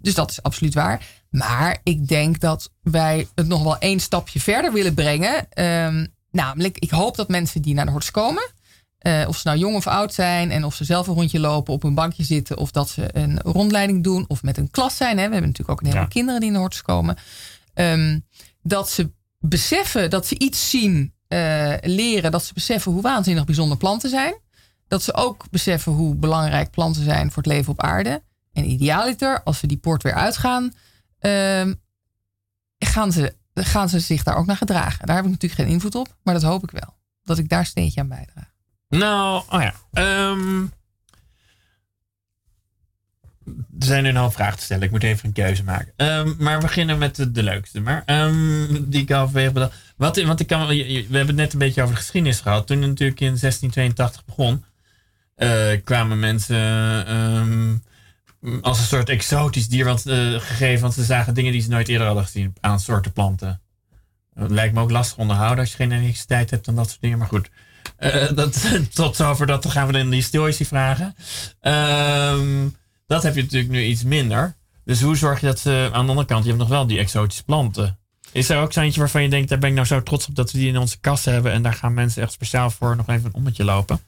Dus dat is absoluut waar. Maar ik denk dat wij het nog wel één stapje verder willen brengen. Ehm, namelijk, ik hoop dat mensen die naar de Hortus komen, eh, of ze nou jong of oud zijn en of ze zelf een rondje lopen, op een bankje zitten, of dat ze een rondleiding doen, of met een klas zijn. Hè. We hebben natuurlijk ook een heleboel Ja. kinderen die in de Hortus komen. Ehm, dat ze beseffen dat ze iets zien, eh, leren, dat ze beseffen hoe waanzinnig bijzonder planten zijn. Dat ze ook beseffen hoe belangrijk planten zijn voor het leven op aarde. En idealiter, als ze die poort weer uitgaan, ehm, gaan, ze, gaan ze zich daar ook naar gedragen. Daar heb ik natuurlijk geen invloed op, maar dat hoop ik wel. Dat ik daar een steentje aan bijdraag. Nou, oh ja. Ehm, er zijn nu een hoop vragen te stellen. Ik moet even een keuze maken. Ehm, maar we beginnen met de, leukste. Maar die ik halverwege bedacht. Wat, want ik kan, we hebben het net een beetje over de geschiedenis gehad. Toen het natuurlijk in 1682 begon, eh, kwamen mensen als een soort exotisch dier want, eh, gegeven. Want ze zagen dingen die ze nooit eerder hadden gezien aan soorten planten. Lijkt me ook lastig onderhouden als je geen elektriciteit hebt en dat soort dingen. Maar goed, eh, dat, tot zover dat. Dan gaan we dan de historici vragen. Ehm, dat heb je natuurlijk nu iets minder. Dus hoe zorg je dat ze aan de andere kant, je hebt nog wel die exotische planten. Is er ook zo eentje waarvan je denkt, daar ben ik nou zo trots op dat we die in onze kast hebben. En daar gaan mensen echt speciaal voor nog even een ommetje lopen.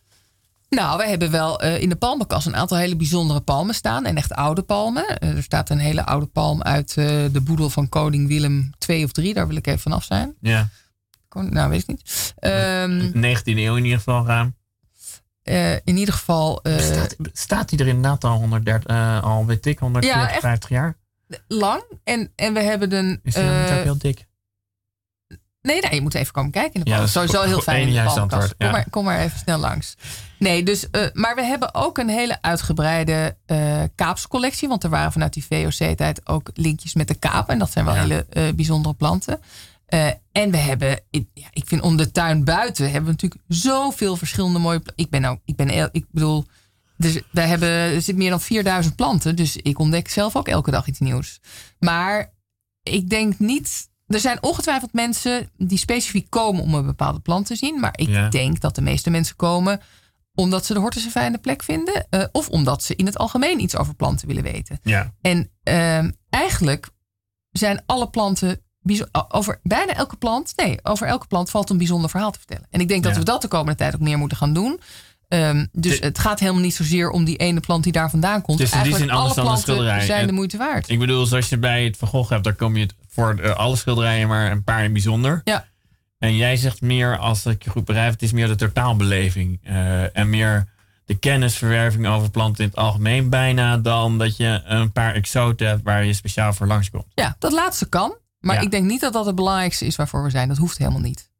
Nou, we hebben wel eh, in de palmenkas een aantal hele bijzondere palmen staan. En echt oude palmen. Eh, er staat een hele oude palm uit eh, de boedel van koning Willem II of III. Daar wil ik even vanaf zijn. Ja, Kon- Nou, weet ik niet. Ehm, 19e eeuw in ieder geval ruim. in ieder geval Staat, staat die er inderdaad al 130, eh, al weet ik, 140, Ja, echt. 50 jaar? lang. En, en we hebben een... Is die niet ook heel dik? Nee, nee, je moet even komen kijken in de Ja, dat is Sowieso heel fijn in de Kom, ja. maar, kom maar even snel langs. Nee, dus, eh, maar we hebben ook een hele uitgebreide eh kaapscollectie. Want er waren vanuit die VOC-tijd ook linkjes met de kaap. En dat zijn wel Ja. hele eh, bijzondere planten. En we hebben, ja, ik vind om de tuin buiten hebben we natuurlijk zoveel verschillende mooie Ik ben ook, ik ben, ik bedoel, dus wij hebben, er zitten meer dan 4000 planten. Dus ik ontdek zelf ook elke dag iets nieuws. Maar ik denk niet er zijn ongetwijfeld mensen die specifiek komen om een bepaalde plant te zien. Maar ik Ja. denk dat de meeste mensen komen omdat ze de hortus een fijne plek vinden. eh, of omdat ze in het algemeen iets over planten willen weten. Ja. En ehm, eigenlijk zijn alle planten. Over bijna elke plant. Nee, over elke plant valt een bijzonder verhaal te vertellen. En ik denk dat we dat de komende tijd ook meer moeten gaan doen. Ehm, dus De- het gaat helemaal niet zozeer om die ene plant die daar vandaan komt. Het is in die anders alle dan planten schilderij. zijn En- de moeite waard. Ik bedoel, zoals je bij het Van Gogh hebt, daar kom je voor eh, alle schilderijen, maar een paar in bijzonder. Ja. En jij zegt meer, als ik je goed begrijp, het is meer de totaalbeleving. eh, en meer de kennisverwerving over planten in het algemeen bijna, dan dat je een paar exoten hebt waar je speciaal voor langskomt. Ja, dat laatste kan. Maar Ja. ik denk niet dat dat het belangrijkste is waarvoor we zijn. Dat hoeft helemaal niet.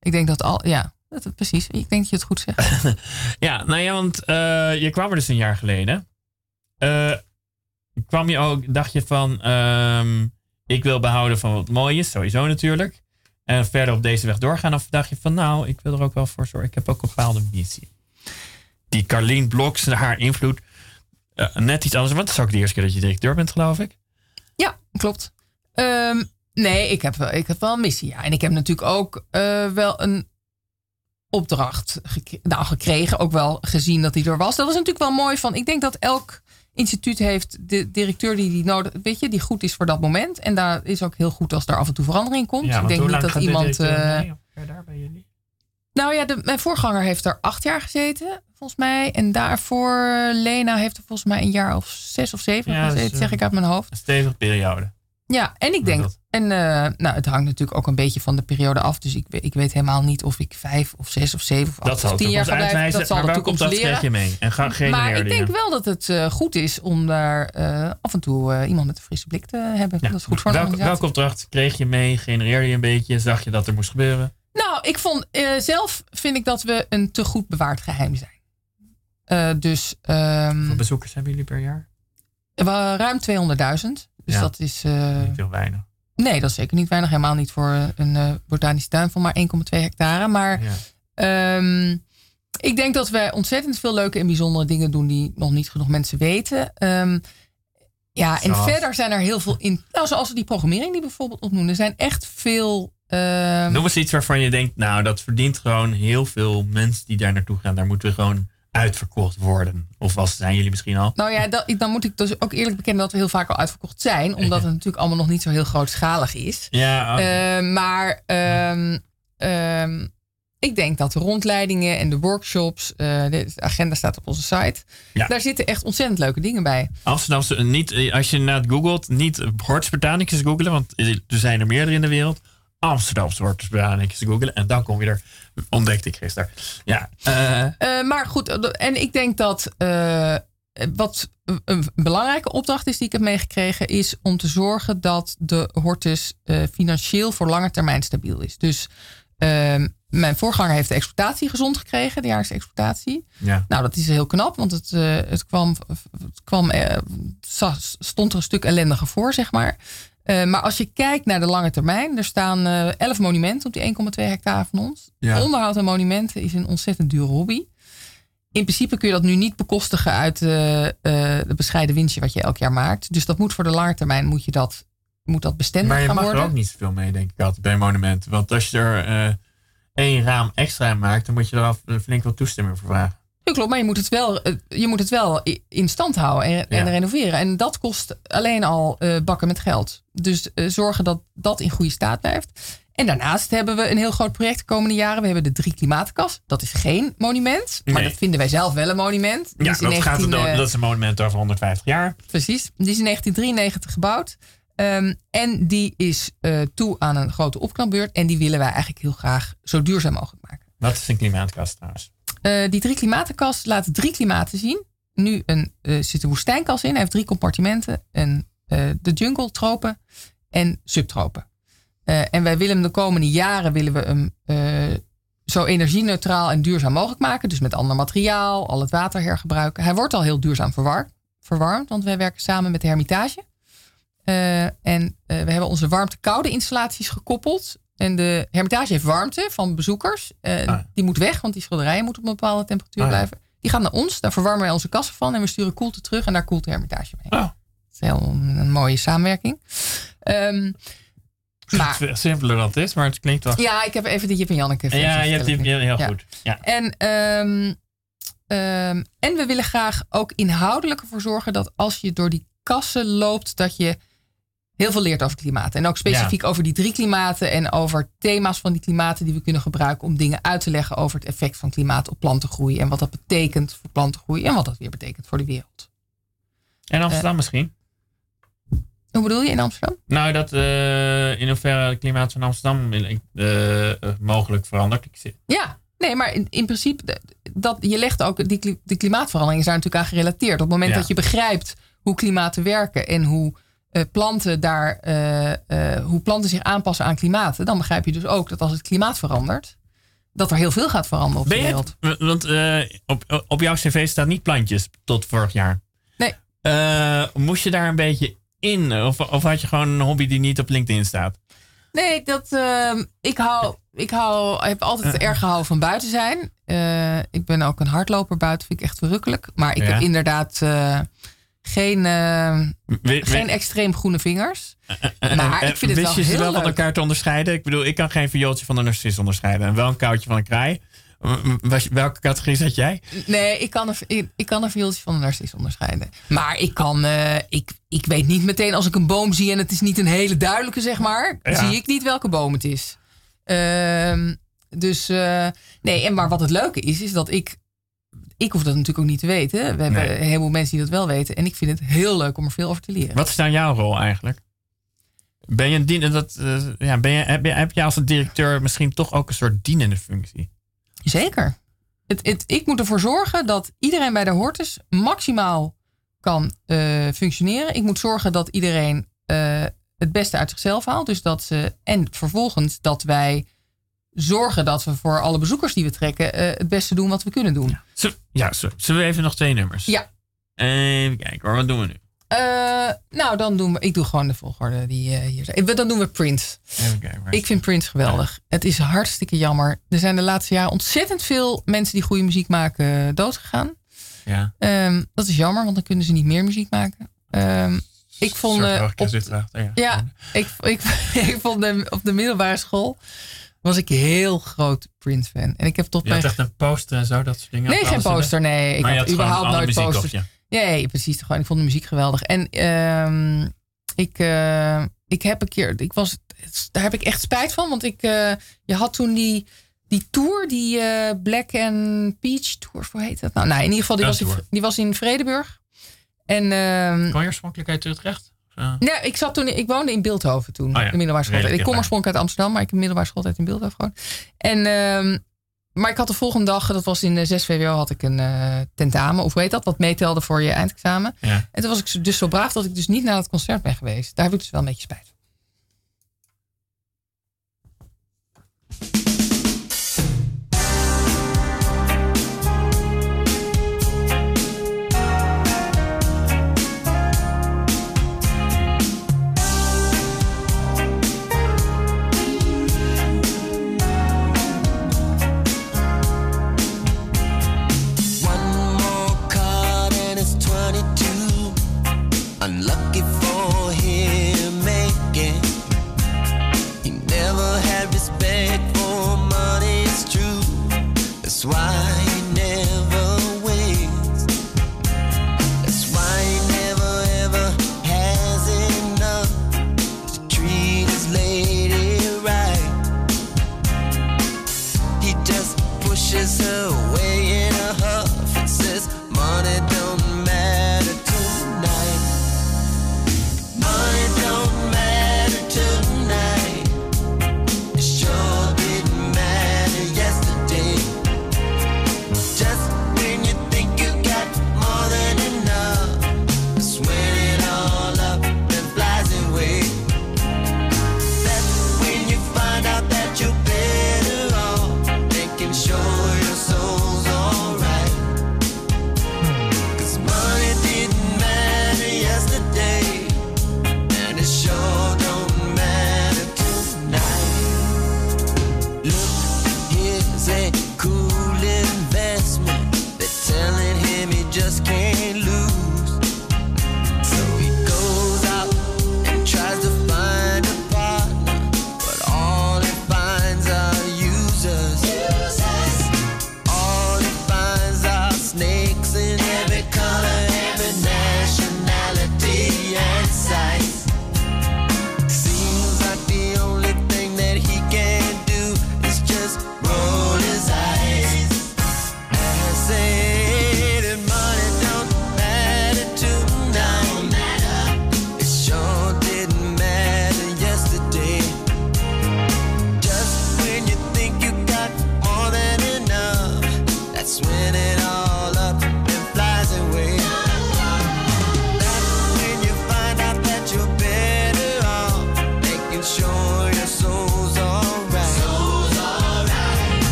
Ik denk dat al. Ja, dat, precies. Ik denk dat je het goed zegt. Ja, nou ja, want eh, je kwam er dus een jaar geleden. Eh, kwam je ook, dacht je van, ehm, ik wil behouden van wat mooi is, sowieso natuurlijk. En verder op deze weg doorgaan. Of dacht je van, nou, ik wil er ook wel voor zorgen. Ik heb ook een bepaalde missie. Die Carlien Bloks, haar invloed, eh, net iets anders. Want het is ook de eerste keer dat je directeur bent, geloof ik. Ja, klopt. Ehm, nee, ik heb, wel- ik heb wel een missie. Ja. En ik heb natuurlijk ook wel een opdracht nou, gekregen. Ook wel gezien dat die er was. Dat was natuurlijk wel mooi van. Ik denk dat elk instituut heeft de directeur die, die nodig, weet je, die goed is voor dat moment. En daar is ook heel goed als daar af en toe verandering komt. ik denk niet dat iemand. eh, daar bij jullie? nou ja, de, mijn voorganger heeft er acht jaar gezeten, volgens mij. En daarvoor, Lena heeft er volgens mij een jaar of zes of zeven Ja, gezeten, dus, zeg eh, ik uit mijn hoofd. Een stevige periode. Ja, en ik denk, dat- en eh, nou, het hangt natuurlijk ook een beetje van de periode af. Dus ik, ik weet helemaal niet of ik vijf of zes of zeven of Dat acht of tien jaar ga blijven. uitwijzen. Dat zal maar de toekomst leren. krijg je mee? En ga, genereer Maar ik denk wel dat het eh, goed is om daar eh, af en toe iemand met een frisse blik te hebben. Ja. Dat is goed voor welke, welke opdracht kreeg je mee? Genereerde je een beetje? Zag je dat er moest gebeuren? Nou, ik vond zelf vind ik dat we een te goed bewaard geheim zijn. Dus ehm, Hoeveel bezoekers hebben jullie per jaar? ruim 200.000. Dus Ja. dat is. Niet veel weinig. Nee, dat is zeker niet weinig. Helemaal niet voor een eh, botanische tuin van maar 1,2 hectare. Maar Ja. Ehm, ik denk dat wij ontzettend veel leuke en bijzondere dingen doen die nog niet genoeg mensen weten. Ehm, ja, en verder zijn er heel veel in. Nou, zoals die programmering die we bijvoorbeeld opnoemen. Er zijn echt veel. ehm, Noem eens iets waarvan je denkt, nou, dat verdient gewoon heel veel mensen die daar naartoe gaan. Daar moeten we gewoon uitverkocht worden. Of was zijn jullie misschien al? nou ja, dat, dan moet ik dus ook eerlijk bekennen dat we heel vaak al uitverkocht zijn. Omdat het natuurlijk allemaal nog niet zo heel grootschalig is. Ja, oh, Ehm, maar ehm, ehm, ik denk dat de rondleidingen en de workshops, eh, de agenda staat op onze site. Ja. Daar zitten echt ontzettend leuke dingen bij. Amsterdamse, niet, eh, als je inderdaad googelt, niet Hortus Botanicus googelen, want er zijn er meerdere in de wereld. Amsterdamse Hortus Botanicus googelen en dan kom je er, ontdekte ik gisteren. Ja, eh, Eh, maar goed, eh, en ik denk dat wat een belangrijke opdracht is die ik heb meegekregen, is om te zorgen dat de hortus financieel voor lange termijn stabiel is. Dus ehm, mijn voorganger heeft de exploitatie gezond gekregen, de jaarlijkse exploitatie. ja. Nou, dat is heel knap, want het, het kwam, het kwam stond er een stuk ellendiger voor, zeg maar. Eh, maar als je kijkt naar de lange termijn, er staan eh 11 monumenten op die 1,2 hectare van ons. Ja. Onderhoud aan monumenten is een ontzettend dure hobby. In principe kun je dat nu niet bekostigen uit eh, eh, de bescheiden winstje wat je elk jaar maakt. Dus dat moet voor de lange termijn moet je dat, moet dat bestendig Maar je gaan mag worden. er ook niet zoveel mee, denk ik altijd, bij monumenten. Want als je er eh, één raam extra in maakt, dan moet je er al flink wat toestemming voor vragen. Ja, klopt, maar je moet het wel, eh, je moet het wel in stand houden en, en Ja. renoveren. En dat kost alleen al eh, bakken met geld. Dus eh, zorgen dat dat in goede staat blijft. En daarnaast hebben we een heel groot project de komende jaren. We hebben de Drie Klimaatkas. Dat is geen monument, maar Nee. dat vinden wij zelf wel een monument. Die Ja, is dat, gaat 19, het, dat is een monument over 150 jaar. Precies. Die is in 1993 gebouwd. Ehm, en die is toe aan een grote opknapbeurt. En die willen wij eigenlijk heel graag zo duurzaam mogelijk maken. Wat is een klimaatkast trouwens? Eh, die drie klimatenkast laat drie klimaten zien. Nu een, eh, zit een woestijnkas in. Hij heeft drie compartimenten. En, eh, de jungle, tropen en subtropen. En wij willen hem de komende jaren willen we hem zo energieneutraal en duurzaam mogelijk maken. Dus met ander materiaal, al het water hergebruiken. Hij wordt al heel duurzaam verwar- verwarmd, want wij werken samen met de Hermitage. En we hebben onze warmte-koude installaties gekoppeld. En de Hermitage heeft warmte van bezoekers. Eh, Ah. Die moet weg, want die schilderijen moeten op een bepaalde temperatuur Ah, ja. blijven. Die gaat naar ons, daar verwarmen wij onze kassen van. En we sturen koelte terug en daar koelt de Hermitage mee. Dat is heel een, een mooie samenwerking. Ehm, Maar- simpeler dan het is, maar het klinkt toch... Ja, ik heb even de Jip en Janneke versie Ja, je hebt die heel Ja. goed. Ja. En, ehm, ehm, en we willen graag ook inhoudelijk ervoor zorgen dat als je door die kassen loopt, dat je heel veel leert over klimaat. En ook specifiek over die drie klimaten en over thema's van die klimaten die we kunnen gebruiken om dingen uit te leggen over het effect van klimaat op plantengroei. En wat dat betekent voor plantengroei en wat dat weer betekent voor de wereld. En Amsterdam misschien? Hoe bedoel je in Amsterdam? Nou, dat eh, in hoeverre het klimaat van Amsterdam eh, eh, mogelijk verandert. Ik zit, Ja, nee, maar in, in principe, dat, je legt ook, die, de klimaatverandering is daar natuurlijk aan gerelateerd. Op het moment Ja. dat je begrijpt hoe klimaten werken en hoe eh, planten daar, eh, eh, hoe planten zich aanpassen aan klimaten, dan begrijp je dus ook dat als het klimaat verandert, dat er heel veel gaat veranderen op ben de wereld. want op, op jouw cv staat niet plantjes tot vorig jaar. Nee. Moest je daar een beetje in? Of, of had je gewoon een hobby die niet op LinkedIn staat? Nee, dat, ehm, ik, hou, ik hou, heb altijd erg gehouden van buiten zijn. Ik ben ook een hardloper buiten, vind ik echt verrukkelijk. Maar ik Ja. heb inderdaad geen, eh, We- we- geen extreem groene vingers. Eh, Maar eh, ik vind het wel je ze wel van elkaar te onderscheiden? Ik bedoel, ik kan geen viooltje van een narcis onderscheiden. En wel een koudje van een kraai. Welke categorie zat jij? Nee, ik kan, een, ik, kan een viooltje van een narcis onderscheiden. Maar ik kan, ik, ik weet niet meteen als ik een boom zie en het is niet een hele duidelijke, zeg maar, Ja. zie ik niet welke boom het is. Ehm, dus nee, en maar wat het leuke is, is dat ik, ik hoef dat natuurlijk ook niet te weten. We hebben Nee. een heleboel mensen die dat wel weten. En ik vind het heel leuk om er veel over te leren. Wat is dan jouw rol eigenlijk? Ben je, een dien, dat, eh, ja, ben je, heb, je, heb je als een directeur misschien toch ook een soort dienende functie? Zeker. Het, het, ik moet ervoor zorgen dat iedereen bij de Hortus maximaal kan eh, functioneren. Ik moet zorgen dat iedereen eh, het beste uit zichzelf haalt. Dus dat ze, en vervolgens dat wij zorgen dat we voor alle bezoekers die we trekken eh, het beste doen wat we kunnen doen. Zullen, ja, zullen zullen we even nog twee nummers? Ja. Even kijken hoor, wat doen we nu? Eh, nou, dan doen we. Ik doe gewoon de volgorde die eh, hier zijn. Dan doen we Prince. Even kijken. waar- Ik vind Prince geweldig. Het is hartstikke jammer. Er zijn de laatste jaren ontzettend veel mensen die goede muziek maken doodgegaan. ja. Ehm, dat is jammer, want dan kunnen ze niet meer muziek maken. Ehm, ik vond, op, ja. ja, ik, ik, ik vond de, op de middelbare school was ik heel groot Prince fan. En ik heb tot Je mijn... echt een poster en zo, dat soort dingen. Nee, geen de- poster. Nee, ik maar had überhaupt nooit posters. of ja. Nee, precies. Gewoon, ik vond de muziek geweldig. En ehm, ik, eh, ik heb een keer, ik was, daar heb ik echt spijt van, want ik, eh, je had toen die, die tour, die eh, Black and Peach Tour, hoe heet dat nou? Nou, in ieder geval, die, was in, die was in Vredeburg. En ehm, Kwam je oorspronkelijk uit Utrecht? Nee, ik zat toen, ik woonde in Beeldhoven toen, Oh ja, de middelbare Ik kom oorspronkelijk uit Amsterdam, maar ik heb middelbare schooltijd in Beeldhoven gewoond. En, ehm, maar ik had de volgende dag, dat was in de 6 VWO, had ik een eh, tentamen, of hoe heet dat, wat meetelde voor je eindexamen. Ja. En toen was ik dus zo braaf dat ik dus niet naar het concert ben geweest. Daar heb ik dus wel een beetje spijt van. That's why he never wins. That's why he never ever has enough to treat his lady right. He just pushes her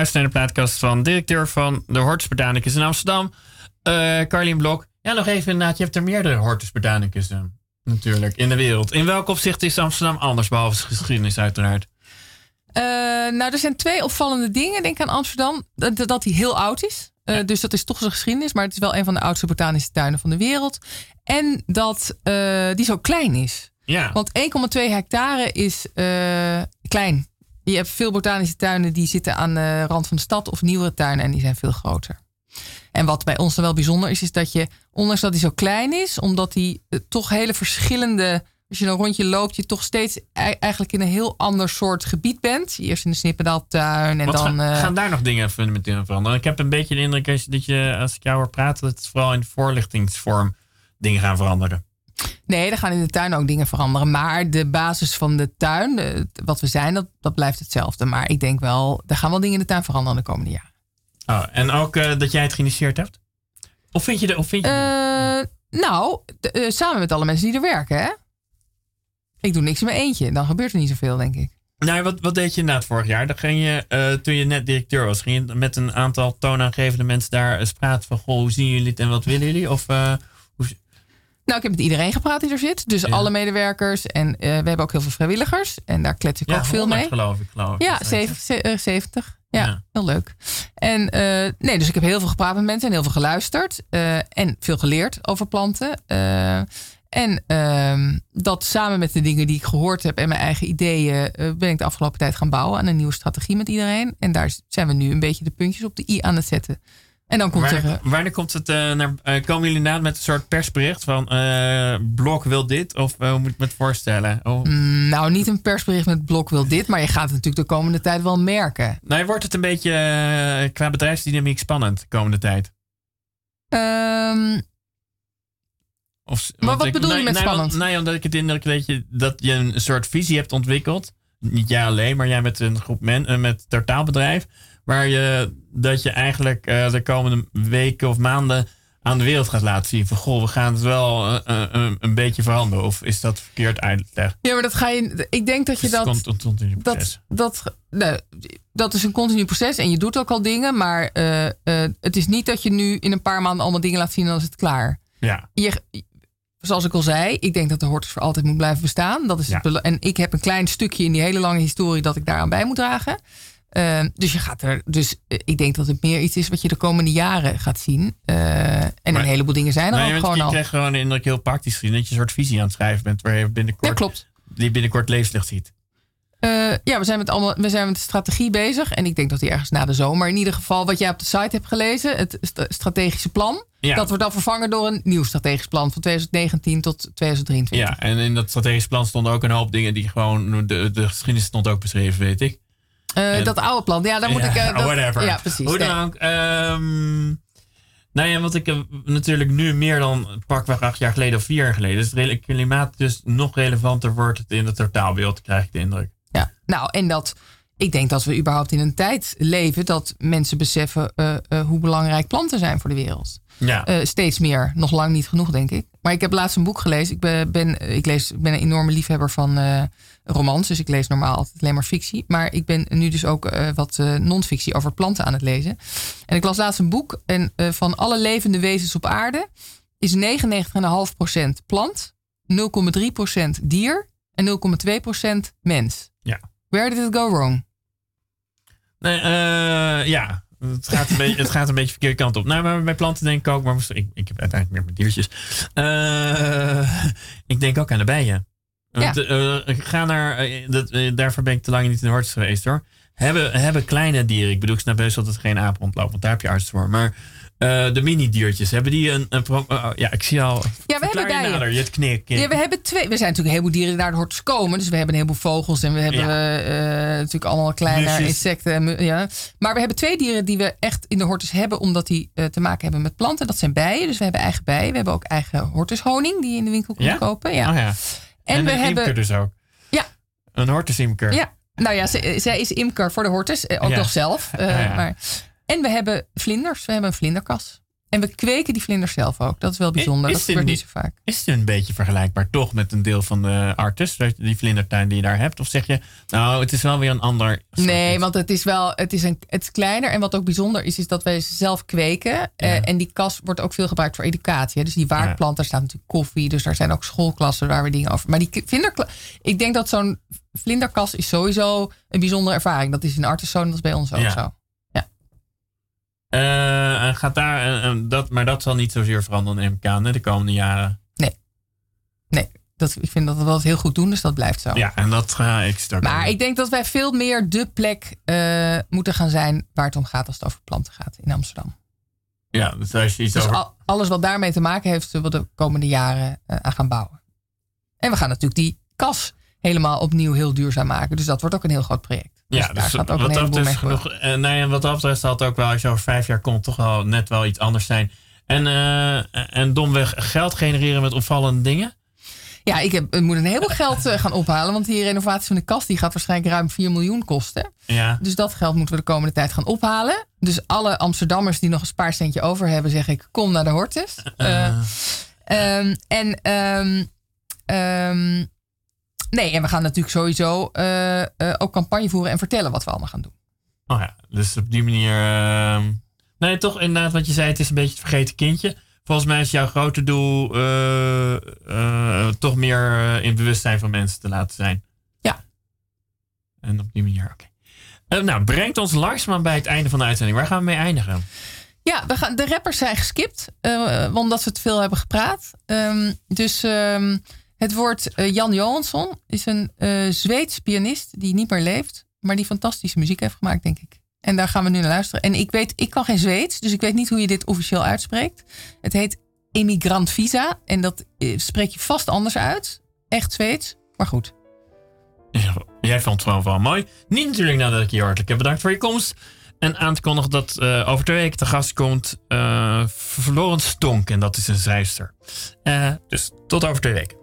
En u luistert naar de plaatkast van directeur van de Hortus Botanicus in Amsterdam, eh Carlien Blok. Ja, nog even inderdaad, je hebt er meerdere Hortus Botanicus eh, natuurlijk in de wereld. In welk opzicht is Amsterdam anders, behalve geschiedenis uiteraard? Eh, nou, er zijn twee opvallende dingen, denk ik, aan Amsterdam. Dat, dat hij heel oud is. Dus dat is toch zijn geschiedenis. Maar het is wel een van de oudste botanische tuinen van de wereld. En dat die zo klein is. Ja, Want 1,2 hectare is klein. Je hebt veel botanische tuinen die zitten aan de rand van de stad. Of nieuwere tuinen en die zijn veel groter. En wat bij ons dan wel bijzonder is, is dat je, ondanks dat hij zo klein is, omdat hij eh, toch hele verschillende. Als je een rondje loopt, je toch steeds ei- eigenlijk in een heel ander soort gebied bent. Eerst in de Snippendaaltuin en Wat dan. ga- eh, gaan daar nog dingen fundamenteel veranderen? Ik heb een beetje de indruk als, je- dat je, als ik jou hoor praten, dat het vooral in voorlichtingsvorm dingen gaan veranderen. Nee, er gaan in de tuin ook dingen veranderen. Maar de basis van de tuin, de- wat we zijn, dat, dat blijft hetzelfde. Maar ik denk wel, er gaan wel dingen in de tuin veranderen de komende jaren. Oh, en ook eh, dat jij het geïnitieerd hebt? Of vind je de. Of vind je Eh, nou, eh, samen met alle mensen die er werken, hè? Ik doe niks in mijn eentje. Dan gebeurt er niet zoveel, denk ik. Nou, wat, wat deed je na het vorig jaar? Dan ging je, eh, toen je net directeur was, ging je met een aantal toonaangevende mensen daar eens praten van, goh, hoe zien jullie het en wat willen jullie? Of, eh, Nou, ik heb met iedereen gepraat die er zit. Dus Ja. alle medewerkers. En eh, we hebben ook heel veel vrijwilligers. En daar klets ik ja, ook veel 100 mee. geloof ik. Geloof ik. Ja, Dat is het. 70. ze- eh, 70. Ja, Ja. heel leuk. En eh, nee, dus ik heb heel veel gepraat met mensen en heel veel geluisterd. en veel geleerd over planten. En ehm, dat samen met de dingen die ik gehoord heb en mijn eigen ideeën, ben ik de afgelopen tijd gaan bouwen aan een nieuwe strategie met iedereen. En daar zijn we nu een beetje de puntjes op de i aan het zetten. En dan komt er. Wanneer, eh, wanneer komt het eh, naar, eh, komen jullie inderdaad met een soort persbericht van eh, Blok wil dit? Of hoe moet ik me het voorstellen? Oh. mm, nou, niet een persbericht met blok wil dit, maar je gaat het natuurlijk de komende tijd wel merken. Nou, wordt het een beetje qua bedrijfsdynamiek spannend de komende tijd? Ehm, Of, Maar wat ik- bedoel je met spannend? Nee, omdat ik het indruk dat je, dat je een soort visie hebt ontwikkeld. Niet jij alleen, maar jij met een groep men, eh, met totaalbedrijf. Waar je dat je eigenlijk eh, de komende weken of maanden aan de wereld gaat laten zien. Van goh, we gaan het wel eh, eh, een, beetje veranderen. Of is dat verkeerd uitleg? ja, maar dat ga je. Ik denk dat je het dat. je proces. dat, dat, nou, dat is een continu proces en je doet ook al dingen, maar het is niet dat je nu in een paar maanden allemaal dingen laat zien en dan is het klaar. Ja, Je, zoals ik al zei, ik denk dat de hortus voor altijd moet blijven bestaan. Dat is Ja. het en ik heb een klein stukje in die hele lange historie dat ik daaraan bij moet dragen. Eh, dus je gaat er, dus eh, ik denk dat het meer iets is wat je de komende jaren gaat zien. Eh, en Maar- een heleboel dingen zijn er ook gewoon je al. krijgt gewoon de indruk heel praktisch gezien dat je een soort visie aan het schrijven bent. Waar je Ja, binnenkort, klopt. die binnenkort levenslicht ziet. Eh, ja, we zijn, met allemaal, we zijn met de strategie bezig. En ik denk dat die ergens na de zomer, in ieder geval wat jij op de site hebt gelezen, het st- strategische plan. Ja. Dat wordt dan vervangen door een nieuw strategisch plan van 2019 tot 2023. Ja, en in dat strategisch plan stonden ook een hoop dingen die gewoon. De, de geschiedenis stond ook beschreven, weet ik. Eh, dat oude plan, ja, daar moet ik. eh, dat- whatever. Ja, precies. Hoe dan ook. ehm, nou ja, wat ik eh, natuurlijk nu meer dan pakweg acht jaar geleden of vier jaar geleden. Dus het klimaat dus nog relevanter wordt in het totaalbeeld, krijg ik de indruk. Ja, nou, en dat ik denk dat we überhaupt in een tijd leven dat mensen beseffen eh, eh, hoe belangrijk planten zijn voor de wereld. Ja. Eh, steeds meer, nog lang niet genoeg, denk ik. Maar ik heb laatst een boek gelezen. Ik ben, ben, ik lees, ik ben een enorme liefhebber van romans, dus ik lees normaal altijd alleen maar fictie. Maar ik ben nu dus ook wat non-fictie over planten aan het lezen. En ik las laatst een boek en van alle levende wezens op aarde is 99,5% plant, 0,3% dier en 0,2% mens. Ja. Where did it go wrong? Nee, eh, ja. Het gaat, een beetje, het gaat een beetje de verkeerde kant op. Nou, maar bij planten denk ik ook. Maar ik, ik heb uiteindelijk meer met diertjes. Eh, ik denk ook aan de bijen. Want, eh, ga naar. dat, daarvoor ben ik te lang niet in de hortus geweest hoor. Hebben, hebben kleine dieren. Ik bedoel, ik snap best dat het geen aap rondloopt. Want daar heb je arts voor. Maar eh, de mini-diertjes. Hebben die een. een oh, ja, ik zie al. Ja, we hebben je bijen. nader, je het knikken. Ja, we hebben twee. We zijn natuurlijk een heleboel dieren die naar de hortus komen. Dus we hebben een heleboel vogels en we hebben Ja. eh, natuurlijk allemaal kleine Musjes. insecten. Ja. Maar we hebben twee dieren die we echt in de hortus hebben, omdat die eh, te maken hebben met planten. Dat zijn bijen. Dus we hebben eigen bijen. We hebben ook eigen hortushoning die je in de winkel kunt kopen. Ja. Oh ja. En, En, we een hebben. imker dus ook. Ja. Een hortusimker. Ja, nou ja, zij, is imker voor de hortus. eh, Ook nog zelf. eh. Maar. En we hebben vlinders. We hebben een vlinderkas. En we kweken die vlinders zelf ook. Dat is wel bijzonder. is dat gebeurt niet zo vaak. Is het een beetje vergelijkbaar toch met een deel van de artis, die vlindertuin die je daar hebt? Of zeg je, nou, het is wel weer een ander. soort Nee, want het is wel, het is, een, het is kleiner. En wat ook bijzonder is, is dat wij ze zelf kweken. Eh, Ja. en die kas wordt ook veel gebruikt voor educatie. hè. Dus die waardplant, daar staat natuurlijk koffie. Dus daar zijn ook schoolklassen waar we dingen over. Maar die vlinderkla- ik denk dat zo'n vlinderkas is sowieso een bijzondere ervaring. Dat is in Arteszoon, dat is bij ons ook Ja. zo. En gaat daar, dat, maar dat zal niet zozeer veranderen in MK de komende jaren. Nee, dat, ik vind dat we dat heel goed doen, dus dat blijft zo. Ja, en dat ga ik straks. Maar ik denk dat wij veel meer de plek eh, moeten gaan zijn waar het om gaat als het over planten gaat in Amsterdam. Ja, dus als je iets Dus over. al- alles wat daarmee te maken heeft, zullen we de komende jaren eh, aan gaan bouwen. En we gaan natuurlijk die kas helemaal opnieuw heel duurzaam maken. Dus dat wordt ook een heel groot project. Dus ja, daar dus gaat ook wat een gebeuren. genoeg, eh, nee, en wat dat betreft zal het ook wel, als je over vijf jaar komt, toch wel net wel iets anders zijn. En, eh, en domweg geld genereren met opvallende dingen. Ja, ik, heb, ik moet een heleboel geld eh, gaan ophalen. Want die renovatie van de kast die gaat waarschijnlijk ruim 4 miljoen kosten. Ja. Dus dat geld moeten we de komende tijd gaan ophalen. Dus alle Amsterdammers die nog een spaarcentje over hebben, zeg ik, kom naar de Hortus. Eh, Ehm, en ehm, nee, en we gaan natuurlijk sowieso eh, eh, ook campagne voeren en vertellen wat we allemaal gaan doen. Oh ja, dus op die manier. ehm, nee, toch inderdaad, wat je zei, het is een beetje het vergeten kindje. Volgens mij is jouw grote doel eh, toch meer in bewustzijn van mensen te laten zijn. Ja. En op die manier, oké. Nou, brengt ons langzaam bij het einde van de uitzending. Waar gaan we mee eindigen? Ja, we gaan, de rappers zijn geskipt, omdat ze te veel hebben gepraat. Ehm, dus ehm, het woord eh, Jan Johansson is een eh Zweeds pianist die niet meer leeft, maar die fantastische muziek heeft gemaakt, denk ik. En daar gaan we nu naar luisteren. En ik weet, ik kan geen Zweeds, dus ik weet niet hoe je dit officieel uitspreekt. Het heet Emigrant Visa en dat eh, spreek je vast anders uit. Echt Zweeds, maar goed. Jij vond het gewoon wel mooi. Niet natuurlijk nadat ik je hartelijk heb bedankt voor je komst. En aan te kondigen dat over twee weken te gast komt eh Florence Stonk. En dat is een zijster. Dus tot over twee weken.